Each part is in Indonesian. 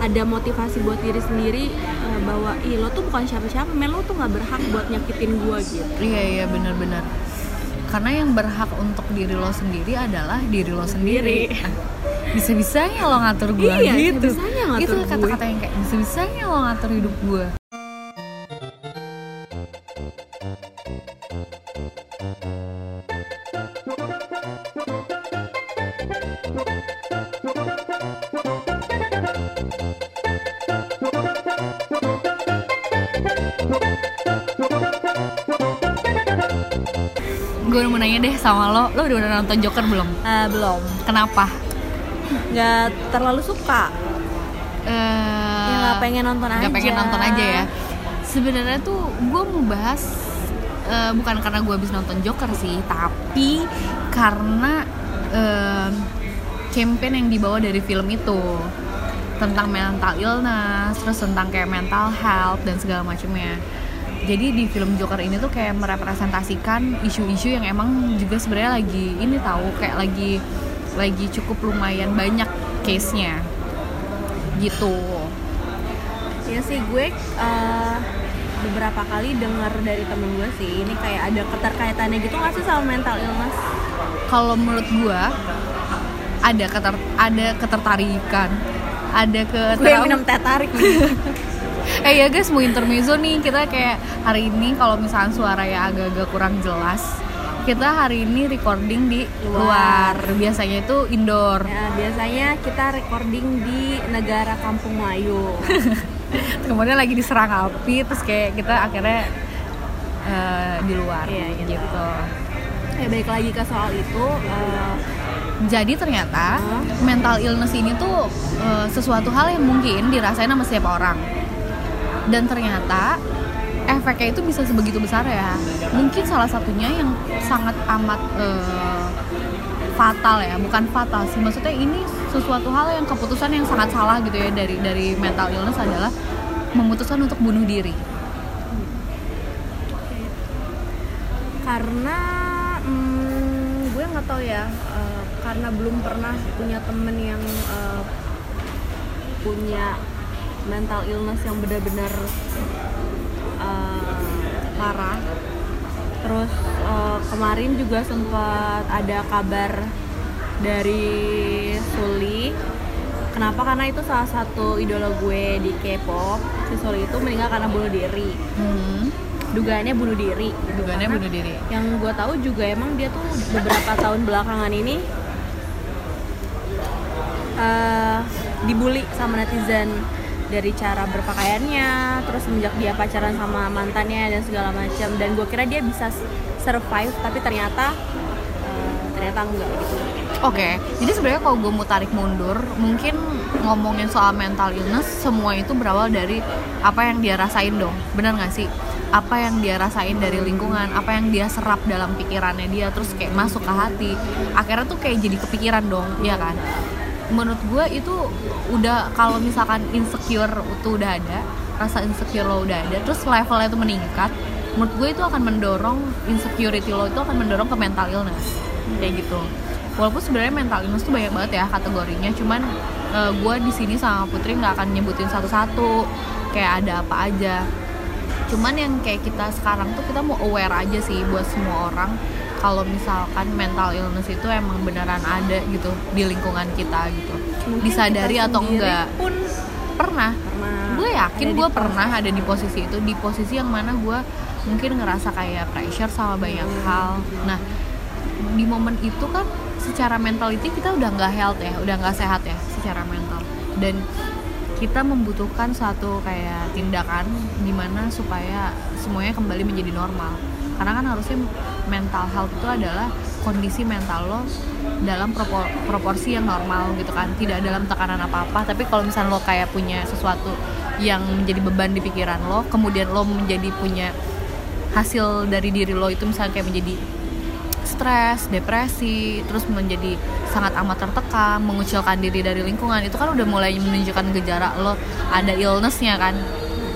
ada motivasi buat diri sendiri uh, bahwa ih lo tuh bukan siapa-siapa men lo tuh nggak berhak buat nyakitin gue gitu. Iya iya benar-benar. Karena yang berhak untuk diri lo sendiri adalah diri lo sendiri. bisa bisanya lo ngatur gue Iya, gitu. bisa-bisanya ngatur itu kata-kata yang kayak bisa bisanya lo ngatur hidup gue gue mau nanya deh sama lo. Lo udah udah nonton Joker belum? Uh, belum. Kenapa? Nggak terlalu suka. Eh, ya nggak pengen nonton aja nggak pengen nonton aja ya. Sebenarnya tuh gue mau bahas eh, bukan karena gue habis nonton Joker sih tapi karena em, campaign yang dibawa dari film itu. Tentang mental illness terus tentang kayak mental health dan segala macamnya jadi di film Joker ini tuh kayak merepresentasikan isu-isu yang emang juga sebenarnya lagi ini tahu kayak lagi lagi cukup lumayan banyak case-nya. Gitu. Ya sih gue uh, beberapa kali dengar dari temen gue sih ini kayak ada keterkaitannya gitu nggak sih sama mental illness? Kalau menurut gua ada keter ada ketertarikan ada ke gue minum teh tarik. nih eh ya guys mau intermezzo nih kita kayak hari ini kalau misalnya suara ya agak-agak kurang jelas kita hari ini recording di luar, Luar. biasanya itu indoor Ya, biasanya kita recording di negara Kampung Melayu. kemudian lagi diserang api terus kayak kita akhirnya eh, di luar Iya, gitu. gitu ya baik lagi ke soal itu. eh, Jadi ternyata mental illness ini tuh eh, sesuatu hal yang mungkin dirasain sama setiap orang. Dan ternyata efeknya itu bisa sebegitu besar ya. Mungkin salah satunya yang sangat amat eh, fatal ya, bukan fatal sih. Maksudnya ini sesuatu hal yang keputusan yang sangat salah gitu ya dari dari mental illness adalah memutuskan untuk bunuh diri. karena hmm, gue nggak tahu ya, eh, karena belum pernah punya temen yang eh, punya mental illness yang benar-benar eh, parah. Terus eh, kemarin juga sempat ada kabar dari Suli Kenapa? Karena itu salah satu idola gue di K-pop. Si Suli itu meninggal karena bunuh diri. Hmm, Dugaannya bunuh diri. gitu. dugaannya Karena bunuh diri. Yang gue tahu juga emang dia tuh beberapa tahun belakangan ini eh dibully sama netizen dari cara berpakaiannya, terus semenjak dia pacaran sama mantannya dan segala macam. Dan gue kira dia bisa survive, tapi ternyata eh, ternyata enggak gitu. Oke, jadi sebenarnya kalau gue mau tarik mundur, mungkin ngomongin soal mental illness, semua itu berawal dari apa yang dia rasain dong, benar nggak sih? Apa yang dia rasain dari lingkungan, apa yang dia serap dalam pikirannya dia, terus kayak masuk ke hati, akhirnya tuh kayak jadi kepikiran dong, ya kan? Menurut gue itu udah kalau misalkan insecure itu udah ada, rasa insecure lo udah ada, terus levelnya itu meningkat, menurut gue itu akan mendorong insecurity lo itu akan mendorong ke mental illness, kayak gitu. Walaupun sebenarnya mental illness tuh banyak banget ya kategorinya cuman gue di sini sama Putri nggak akan nyebutin satu-satu kayak ada apa aja. Cuman yang kayak kita sekarang tuh kita mau aware aja sih buat semua orang kalau misalkan mental illness itu emang beneran ada gitu di lingkungan kita gitu. Mungkin disadari kita atau enggak? pun pernah. pernah gue yakin gue pernah ada di posisi itu di posisi yang mana gue mungkin ngerasa kayak pressure sama banyak Hmm. hal. Nah di momen itu kan secara mentality kita udah nggak health ya udah nggak sehat ya secara mental. Dan kita membutuhkan suatu kayak tindakan gimana supaya semuanya kembali menjadi normal karena kan harusnya mental health itu adalah kondisi mental lo dalam propor- proporsi yang normal gitu kan. Tidak dalam tekanan apa apa tapi kalau misalnya lo kayak punya sesuatu yang menjadi beban di pikiran lo kemudian lo menjadi punya hasil dari diri lo itu misalnya kayak menjadi stres, depresi, terus menjadi sangat amat tertekan, mengucilkan diri dari lingkungan itu kan udah mulai menunjukkan gejala lo ada illnessnya kan,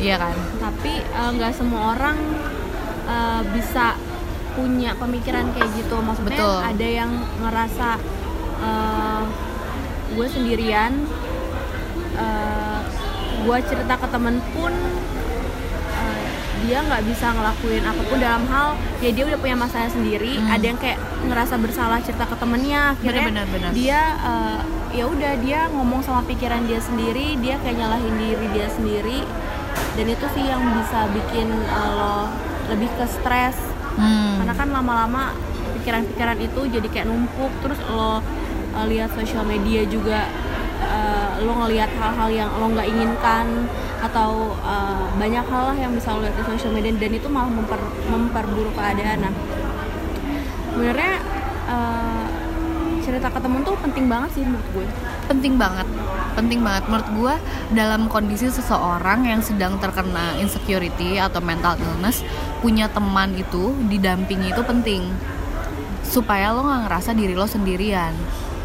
iya kan? tapi eh, nggak semua orang eh, bisa punya pemikiran kayak gitu maksudnya Betul. ada yang ngerasa eh, gue sendirian eh, gua cerita ke temen pun dia nggak bisa ngelakuin apa pun dalam hal ya dia udah punya masalah sendiri Hmm. ada yang kayak ngerasa bersalah cerita ke temennya akhirnya Bener, bener, bener. dia eh, ya udah dia ngomong sama pikiran dia sendiri dia kayak nyalahin diri dia sendiri dan itu sih yang bisa bikin eh, lo lebih ke stres. Hmm. karena kan lama-lama pikiran-pikiran itu jadi kayak numpuk. Terus lo uh, lihat sosial media juga uh, lo ngelihat hal-hal yang lo nggak inginkan atau uh, banyak hal lah yang bisa lo lihat di sosial media dan itu malah memper- memperburuk keadaan. Nah sebenarnya uh, cerita ke temen tuh penting banget sih menurut gue. Penting banget. Penting banget. Menurut gue dalam kondisi seseorang yang sedang terkena insecurity atau mental illness punya teman itu didampingi itu penting. Supaya lo nggak ngerasa diri lo sendirian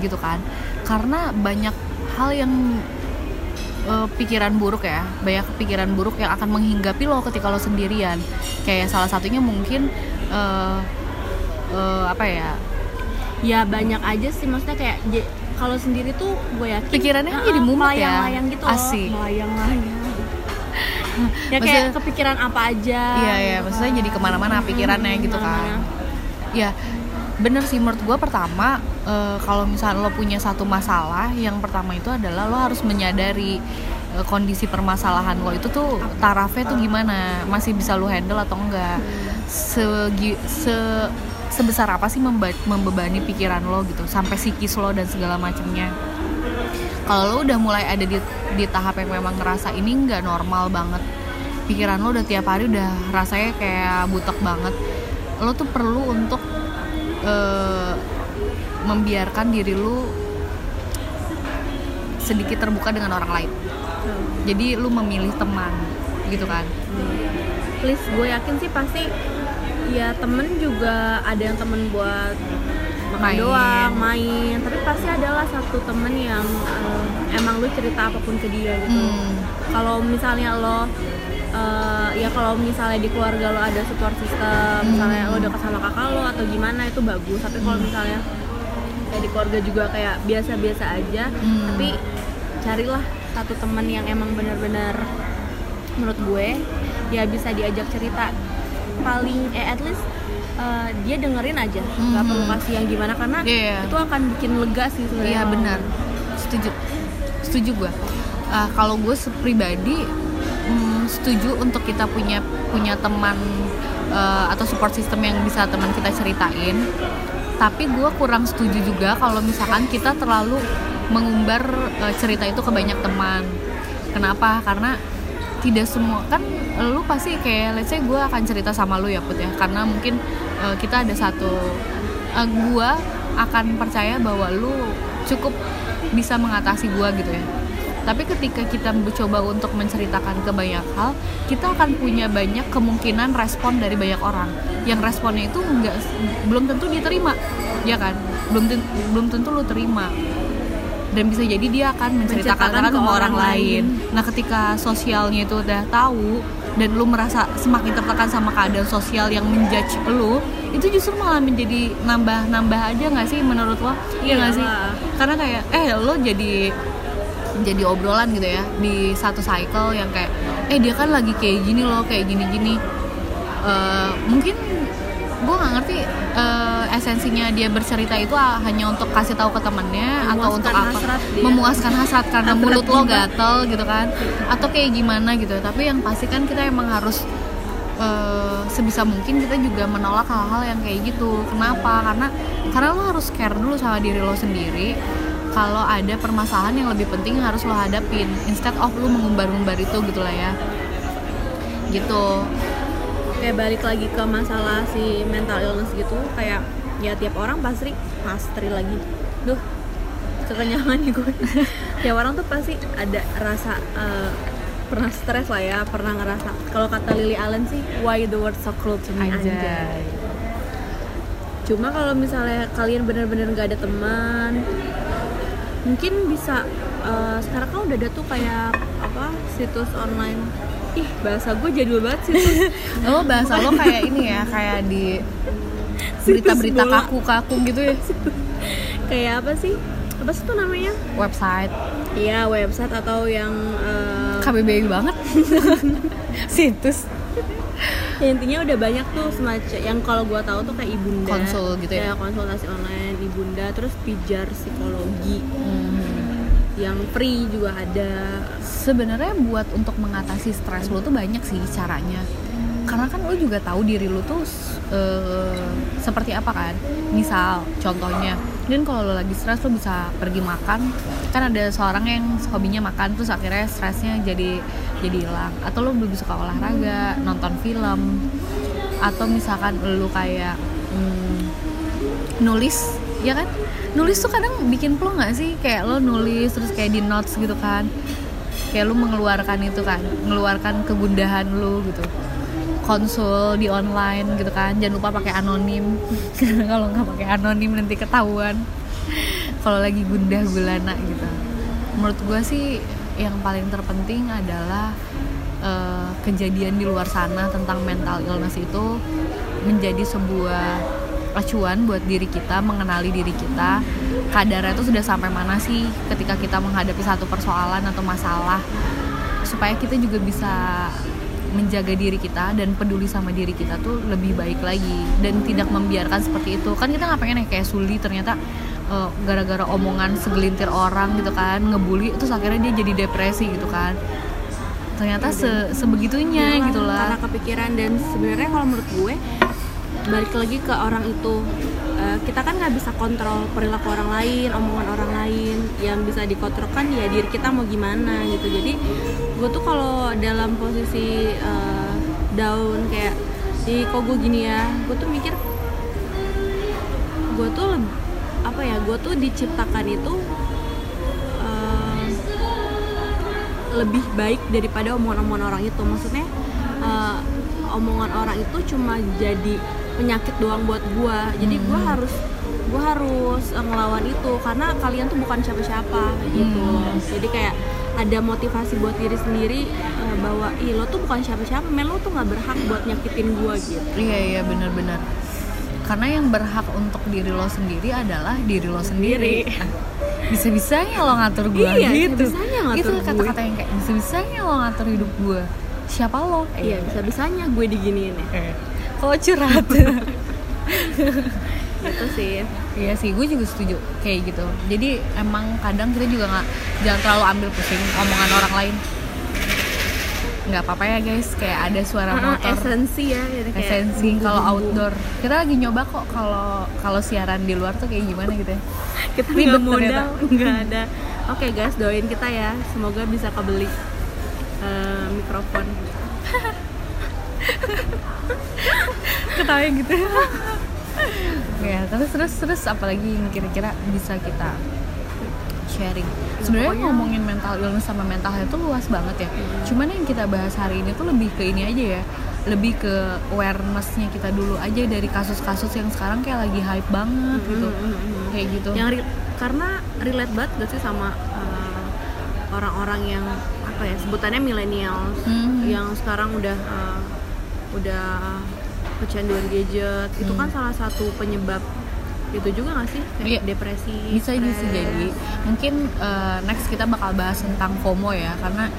gitu kan. Karena banyak hal yang eh, pikiran buruk ya. Banyak pikiran buruk yang akan menghinggapi lo ketika lo sendirian. Kayak salah satunya mungkin eh, eh, apa ya ya banyak aja sih maksudnya kayak kalau sendiri tuh gue yakin Pikirannya kan uh-uh, jadi mumet ya. melayang-layang gitu loh Asik. melayang-layang ya kayak Maksudnya- kepikiran apa aja Iya iya, gitu maksudnya kan. jadi ke mana-mana pikirannya gitu kan. Ya bener sih menurut gue pertama eh, kalau misalnya lo punya satu masalah, yang pertama itu adalah lo harus menyadari eh, kondisi permasalahan lo itu tuh tarafnya tuh gimana, masih bisa lo handle atau enggak, Segi, se sebesar apa sih memba- membebani pikiran lo gitu, sampai psikis lo dan segala macamnya kalau lo udah mulai ada di di tahap yang memang ngerasa ini nggak normal banget pikiran lo udah tiap hari udah rasanya kayak butek banget lo tuh perlu untuk eh, membiarkan diri lo sedikit terbuka dengan orang lain. Hmm. jadi lu memilih teman gitu kan? Please gue yakin sih pasti ya temen juga ada yang temen buat makan Main. doang main tapi pasti adalah satu temen yang eh, emang lu cerita apa pun ke dia gitu Hmm. kalau misalnya lo eh, ya kalau misalnya di keluarga lo ada support system Hmm. misalnya lo dekat sama kakak lo atau gimana itu bagus tapi kalau misalnya kayak di keluarga juga kayak biasa-biasa aja Hmm. tapi carilah satu temen yang emang benar-benar menurut gue ya bisa diajak cerita paling eh at least eh, dia dengerin aja nggak Hmm. perlu kasih yang gimana karena Iya. itu akan bikin lega sih sebenarnya Iya kalau- benar, setuju, setuju gue. kalau gue pribadi mm, setuju untuk kita punya punya teman eh, atau support system yang bisa teman kita ceritain. Tapi gue kurang setuju juga kalau misalkan kita terlalu mengumbar eh, cerita itu ke banyak teman. Kenapa? Karena tidak semua. Kan lu pasti kayak let's say gue akan cerita sama lu ya put ya. Karena mungkin eh, kita ada satu eh, gue akan percaya bahwa lu cukup bisa mengatasi gue gitu ya. Tapi ketika kita mencoba untuk menceritakan ke banyak hal kita akan punya banyak kemungkinan respon dari banyak orang. Yang responnya itu nggak belum tentu diterima ya kan? Belum belum tentu lu terima dan bisa jadi dia akan menceritakan ke ke orang orang lain. lain. Nah, ketika sosialnya itu udah tahu dan lu merasa semakin tertekan sama keadaan sosial yang menjudge lu, itu justru malah menjadi nambah-nambah aja nggak sih menurut lo? Iya nggak sih? Karena kayak eh lo jadi jadi obrolan gitu ya di satu cycle yang kayak eh dia kan lagi kayak gini loh kayak gini-gini Eh, mungkin gue nggak ngerti eh, esensinya dia bercerita itu ah, hanya untuk kasih tahu ke temennya atau Memuaskan untuk apa? hasrat dia. memuaskan hasrat karena Hasrat mulut lo gatel gitu kan? Atau kayak gimana gitu. Tapi yang pasti kan kita emang harus eh, sebisa mungkin kita juga menolak hal-hal yang kayak gitu. Kenapa? Karena karena lo harus care dulu sama diri lo sendiri. Kalau ada permasalahan yang lebih penting yang harus lo hadapin. Instead of lo mengumbar-umbar itu gitu lah ya. Gitu kayak balik lagi ke masalah si mental illness gitu kayak ya tiap orang pasti pasti lagi. Duh kekenyangan nih gue. Tiap orang tuh pasti ada rasa eh, pernah stres lah ya pernah ngerasa. Kalau kata Lily Allen sih why the world so cruel to me anjay. cuma kalau misalnya kalian bener-bener nggak ada teman mungkin bisa eh, sekarang kan udah ada tuh kayak apa situs online. Ih bahasa gue jadul banget sih lo bahasa lo kayak ini ya kayak di berita-berita kaku-kaku gitu ya? Kayak apa sih? Apa sih tuh namanya? Website. Iya website atau yang em, KBBI banget. Situs. Ya, intinya udah banyak tuh semacam yang kalau gua tahu tuh kayak ibunda. Konsul gitu ya? konsultasi online ibunda terus pijar psikologi. Hmm. Yang free juga ada. Sebenarnya buat untuk mengatasi stres lo tuh banyak sih caranya. Karena kan lo juga tahu diri lo tuh eh, seperti apa kan. Misal contohnya dan kalau lo lagi stres lo bisa pergi makan. Kan ada seorang yang hobinya makan terus akhirnya stresnya jadi jadi hilang. Atau lo lebih suka olahraga nonton film. Atau misalkan lo kayak hmm, nulis ya kan? Nulis tuh kadang bikin plong nggak sih? Kayak lo nulis terus kayak di notes gitu kan. Kayak lu mengeluarkan itu kan mengeluarkan kegundahan lu gitu. Konsul di online gitu kan. Jangan lupa pakai anonim. Karena kalau nggak pakai anonim nanti ketahuan. Kalau lagi gundah gulana gitu. Menurut gue sih yang paling terpenting adalah eh, kejadian di luar sana tentang mental illness itu menjadi sebuah acuan buat diri kita mengenali diri kita. Kadarnya itu sudah sampai mana sih ketika kita menghadapi satu persoalan atau masalah? Supaya kita juga bisa menjaga diri kita dan peduli sama diri kita tuh lebih baik lagi. Dan tidak membiarkan seperti itu. Kan kita nggak pengen ya kayak Suli ternyata eh, gara-gara omongan segelintir orang gitu kan ngebully terus akhirnya dia jadi depresi gitu kan. Ternyata se sebegitunya Iya, gitu lah. karena kepikiran dan sebenarnya kalau menurut gue balik lagi ke orang itu. Eh, kita kan nggak bisa kontrol perilaku orang lain omongan orang lain yang bisa dikontrol kan ya diri kita mau gimana gitu. Jadi gue tuh kalau dalam posisi eh, down kayak di kok gue gini ya? Gue tuh mikir gue tuh apa ya gue tuh diciptakan itu eh, lebih baik daripada omongan-omongan orang itu. Maksudnya eh, omongan orang itu cuma jadi penyakit doang buat gua jadi gua Hmm. harus gua harus eh, ngelawan itu karena kalian tuh bukan siapa-siapa gitu Hmm. jadi kayak ada motivasi buat diri sendiri eh, bahwa ih lo tuh bukan siapa-siapa men lo tuh nggak berhak buat nyakitin gua gitu Iya iya benar-benar. Karena yang berhak untuk diri lo sendiri adalah diri lo sendiri. Bisa-bisanya lo ngatur gue Iya, gitu. bisa-bisanya ngatur Itu gue. kata-kata yang kayak bisa-bisanya lo ngatur hidup gue. Siapa lo? iya bisa-bisanya gue diginiin ya Eh, Kok curhat? gitu sih. Iya sih, gue juga setuju kayak gitu. Jadi emang kadang kita juga nggak jangan terlalu ambil pusing omongan orang lain. Nggak apa-apa ya guys, kayak ada suara Heeh, motor. esensi ya gitu, kayak esensi kalau outdoor. Kita lagi nyoba kok kalau kalau siaran di luar tuh kayak gimana gitu ya. Kita nggak modal nggak ada. Oke guys doain kita ya. Semoga bisa kebeli eh, mikrofon ketawa gitu. Ya terus terus terus apalagi yang kira-kira bisa kita sharing? Sebenarnya ngomongin mental illness sama mental health itu luas banget ya. Cuman yang kita bahas hari ini tuh lebih ke ini aja ya. Lebih ke awarenessnya kita dulu aja dari kasus-kasus yang sekarang kayak lagi hype banget gitu. Mm, mm, mm. kayak gitu. Yang re- karena relate banget gak sih sama eh, orang-orang yang apa ya sebutannya milenial Hmm. yang sekarang udah eh, udah kecanduan gadget itu Hmm. kan salah satu penyebab itu juga gak sih kayak Iya. depresi bisa bisa stres. jadi mungkin uh, next kita bakal bahas tentang FOMO ya karena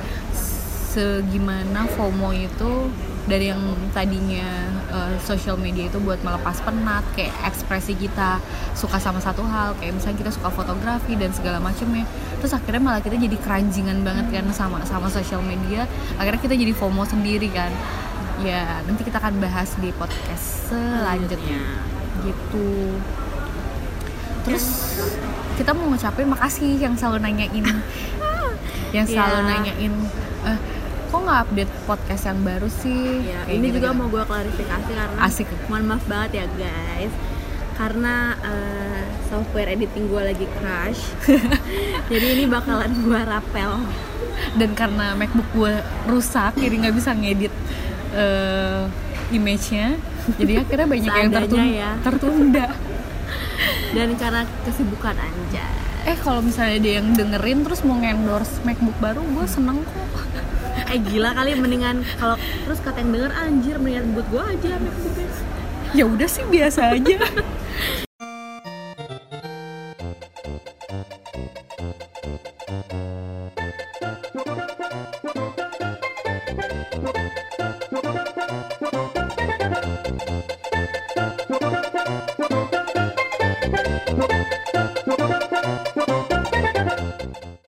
segimana FOMO itu dari yang tadinya uh, social media itu buat melepas penat kayak ekspresi kita suka sama satu hal kayak misalnya kita suka fotografi dan segala macamnya terus akhirnya malah kita jadi keranjingan banget kan sama sama social media akhirnya kita jadi FOMO sendiri kan ya nanti kita akan bahas di podcast selanjutnya. Gitu. Terus kita mau ngucapin makasih yang selalu nanyain. Yang selalu Iya. nanyain eh, kok nggak update podcast yang baru sih? Ya, ini juga gitu-gitu. mau gue klarifikasi karena Asik. mohon maaf banget ya guys. Karena eh, software editing gue lagi crash. Jadi ini bakalan gue rapel. Dan karena MacBook gue rusak jadi nggak bisa ngedit eh, image-nya. Jadi akhirnya banyak yang tertunda, ya. tertunda. Dan karena kesibukan aja eh kalau misalnya ada yang dengerin terus mau endorse MacBook baru gue seneng kok. Eh gila kali mendingan kalau terus kata yang denger anjir mendingan buat gue aja MacBooknya. Ya udah sih biasa aja